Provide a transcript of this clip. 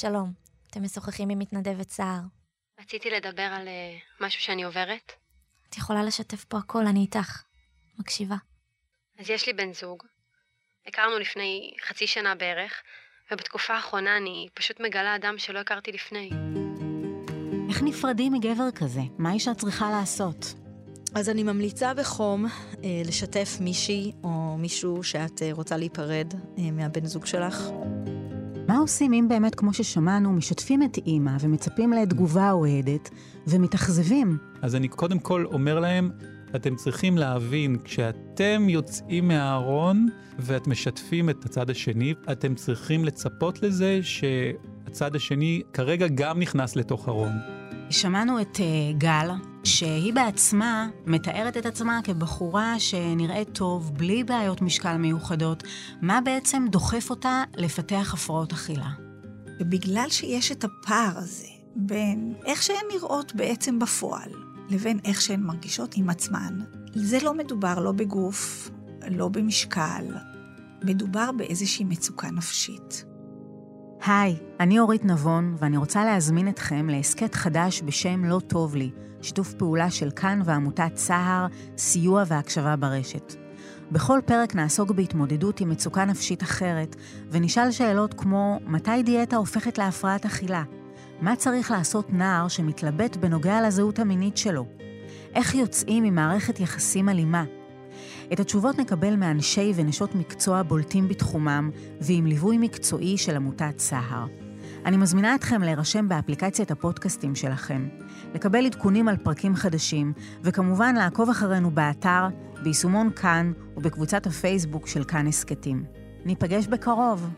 שלום, אתם משוחחים עם מתנדבת סער. רציתי לדבר על uh, משהו שאני עוברת. את יכולה לשתף פה הכל, אני איתך. מקשיבה. אז יש לי בן זוג. הכרנו לפני חצי שנה בערך, ובתקופה האחרונה אני פשוט מגלה אדם שלא הכרתי לפני. איך נפרדים מגבר כזה? מה אישה צריכה לעשות? אז אני ממליצה בחום אה, לשתף מישהי או מישהו שאת אה, רוצה להיפרד אה, מהבן זוג שלך. מה עושים אם באמת, כמו ששמענו, משתפים את אימא ומצפים לתגובה אוהדת ומתאכזבים? אז אני קודם כל אומר להם, אתם צריכים להבין, כשאתם יוצאים מהארון ואת משתפים את הצד השני, אתם צריכים לצפות לזה שהצד השני כרגע גם נכנס לתוך ארון. שמענו את uh, גל, שהיא בעצמה מתארת את עצמה כבחורה שנראית טוב, בלי בעיות משקל מיוחדות. מה בעצם דוחף אותה לפתח הפרעות אכילה? ובגלל שיש את הפער הזה בין איך שהן נראות בעצם בפועל, לבין איך שהן מרגישות עם עצמן, זה לא מדובר לא בגוף, לא במשקל, מדובר באיזושהי מצוקה נפשית. היי, אני אורית נבון, ואני רוצה להזמין אתכם להסכת חדש בשם לא טוב לי, שיתוף פעולה של כאן ועמותת צהר, סיוע והקשבה ברשת. בכל פרק נעסוק בהתמודדות עם מצוקה נפשית אחרת, ונשאל שאלות כמו מתי דיאטה הופכת להפרעת אכילה? מה צריך לעשות נער שמתלבט בנוגע לזהות המינית שלו? איך יוצאים ממערכת יחסים אלימה? את התשובות נקבל מאנשי ונשות מקצוע בולטים בתחומם, ועם ליווי מקצועי של עמותת סהר. אני מזמינה אתכם להירשם באפליקציית הפודקאסטים שלכם, לקבל עדכונים על פרקים חדשים, וכמובן לעקוב אחרינו באתר, ביישומון כאן ובקבוצת הפייסבוק של כאן הסכתים. ניפגש בקרוב.